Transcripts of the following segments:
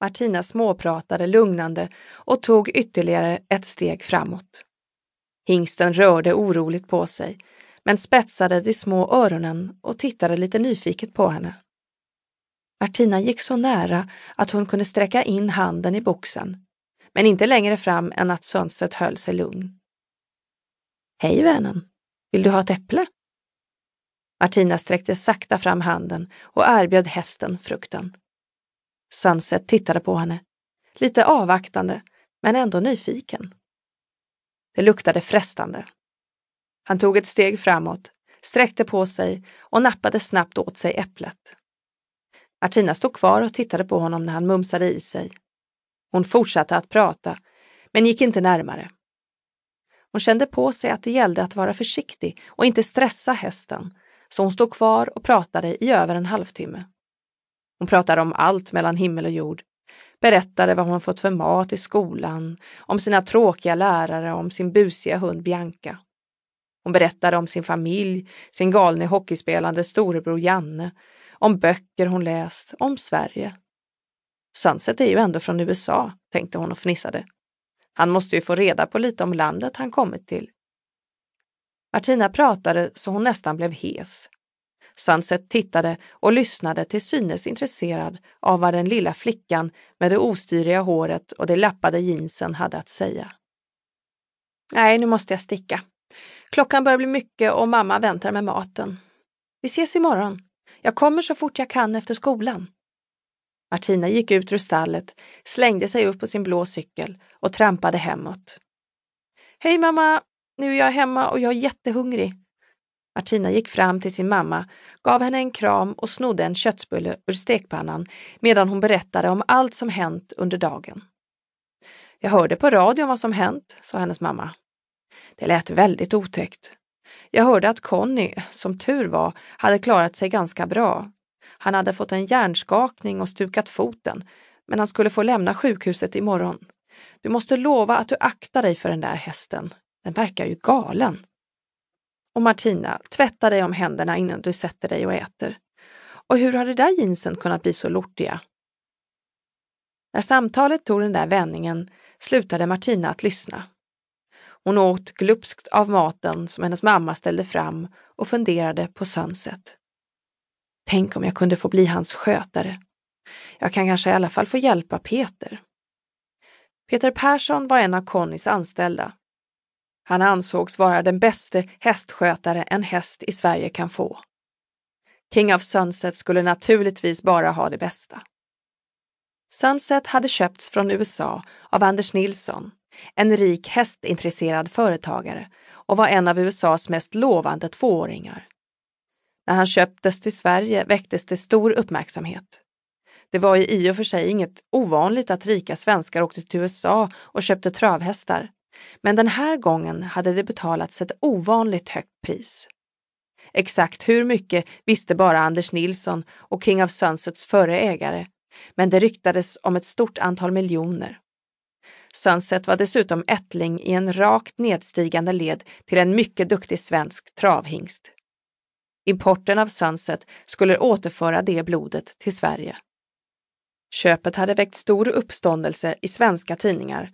Martina småpratade lugnande och tog ytterligare ett steg framåt. Hingsten rörde oroligt på sig, men spetsade de små öronen och tittade lite nyfiket på henne. Martina gick så nära att hon kunde sträcka in handen i boxen, men inte längre fram än att Sönset höll sig lugn. Hej vännen, vill du ha ett äpple? Martina sträckte sakta fram handen och erbjöd hästen frukten. Sunset tittade på henne, lite avvaktande men ändå nyfiken. Det luktade frestande. Han tog ett steg framåt, sträckte på sig och nappade snabbt åt sig äpplet. Martina stod kvar och tittade på honom när han mumsade i sig. Hon fortsatte att prata, men gick inte närmare. Hon kände på sig att det gällde att vara försiktig och inte stressa hästen, så hon stod kvar och pratade i över en halvtimme. Hon pratade om allt mellan himmel och jord, berättade vad hon fått för mat i skolan, om sina tråkiga lärare och om sin busiga hund Bianca. Hon berättade om sin familj, sin galne hockeyspelande storebror Janne, om böcker hon läst, om Sverige. Sunset är ju ändå från USA, tänkte hon och fnissade. Han måste ju få reda på lite om landet han kommit till. Martina pratade så hon nästan blev hes. Sunset tittade och lyssnade till synes intresserad av vad den lilla flickan med det ostyriga håret och de lappade jeansen hade att säga. Nej, nu måste jag sticka. Klockan börjar bli mycket och mamma väntar med maten. Vi ses imorgon. Jag kommer så fort jag kan efter skolan. Martina gick ut ur stallet, slängde sig upp på sin blå cykel och trampade hemåt. Hej mamma! Nu är jag hemma och jag är jättehungrig. Martina gick fram till sin mamma, gav henne en kram och snodde en köttbulle ur stekpannan medan hon berättade om allt som hänt under dagen. Jag hörde på radion vad som hänt, sa hennes mamma. Det lät väldigt otäckt. Jag hörde att Conny, som tur var, hade klarat sig ganska bra. Han hade fått en hjärnskakning och stukat foten, men han skulle få lämna sjukhuset imorgon. Du måste lova att du aktar dig för den där hästen. Den verkar ju galen. Och Martina, tvätta dig om händerna innan du sätter dig och äter. Och hur har det där jeansen kunnat bli så lortiga? När samtalet tog den där vändningen slutade Martina att lyssna. Hon åt glupskt av maten som hennes mamma ställde fram och funderade på Sunset. Tänk om jag kunde få bli hans skötare. Jag kan kanske i alla fall få hjälpa Peter. Peter Persson var en av Connys anställda. Han ansågs vara den bäste hästskötare en häst i Sverige kan få. King of Sunset skulle naturligtvis bara ha det bästa. Sunset hade köpts från USA av Anders Nilsson en rik hästintresserad företagare och var en av USAs mest lovande tvååringar. När han köptes till Sverige väcktes det stor uppmärksamhet. Det var ju i och för sig inget ovanligt att rika svenskar åkte till USA och köpte travhästar, men den här gången hade det betalats ett ovanligt högt pris. Exakt hur mycket visste bara Anders Nilsson och King of Sunsets förre ägare, men det ryktades om ett stort antal miljoner. Sunset var dessutom ättling i en rakt nedstigande led till en mycket duktig svensk travhingst. Importen av Sunset skulle återföra det blodet till Sverige. Köpet hade väckt stor uppståndelse i svenska tidningar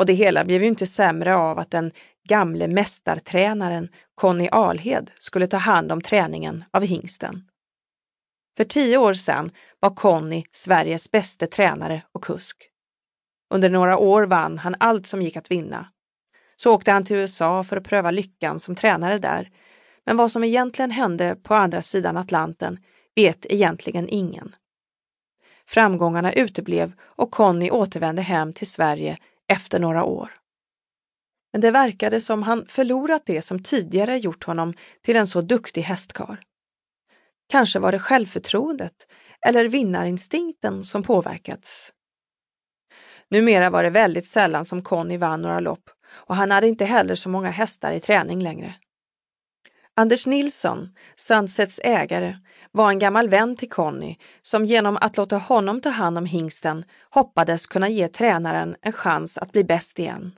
och det hela blev ju inte sämre av att den gamle mästartränaren Conny Alhed skulle ta hand om träningen av hingsten. För tio år sedan var Conny Sveriges bäste tränare och kusk. Under några år vann han allt som gick att vinna. Så åkte han till USA för att pröva lyckan som tränare där. Men vad som egentligen hände på andra sidan Atlanten vet egentligen ingen. Framgångarna uteblev och Conny återvände hem till Sverige efter några år. Men det verkade som han förlorat det som tidigare gjort honom till en så duktig hästkar. Kanske var det självförtroendet eller vinnarinstinkten som påverkats. Numera var det väldigt sällan som Conny vann några lopp och han hade inte heller så många hästar i träning längre. Anders Nilsson, Sunsets ägare, var en gammal vän till Conny som genom att låta honom ta hand om hingsten hoppades kunna ge tränaren en chans att bli bäst igen.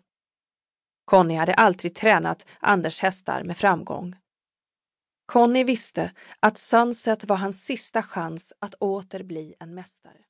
Conny hade alltid tränat Anders hästar med framgång. Conny visste att Sunset var hans sista chans att åter bli en mästare.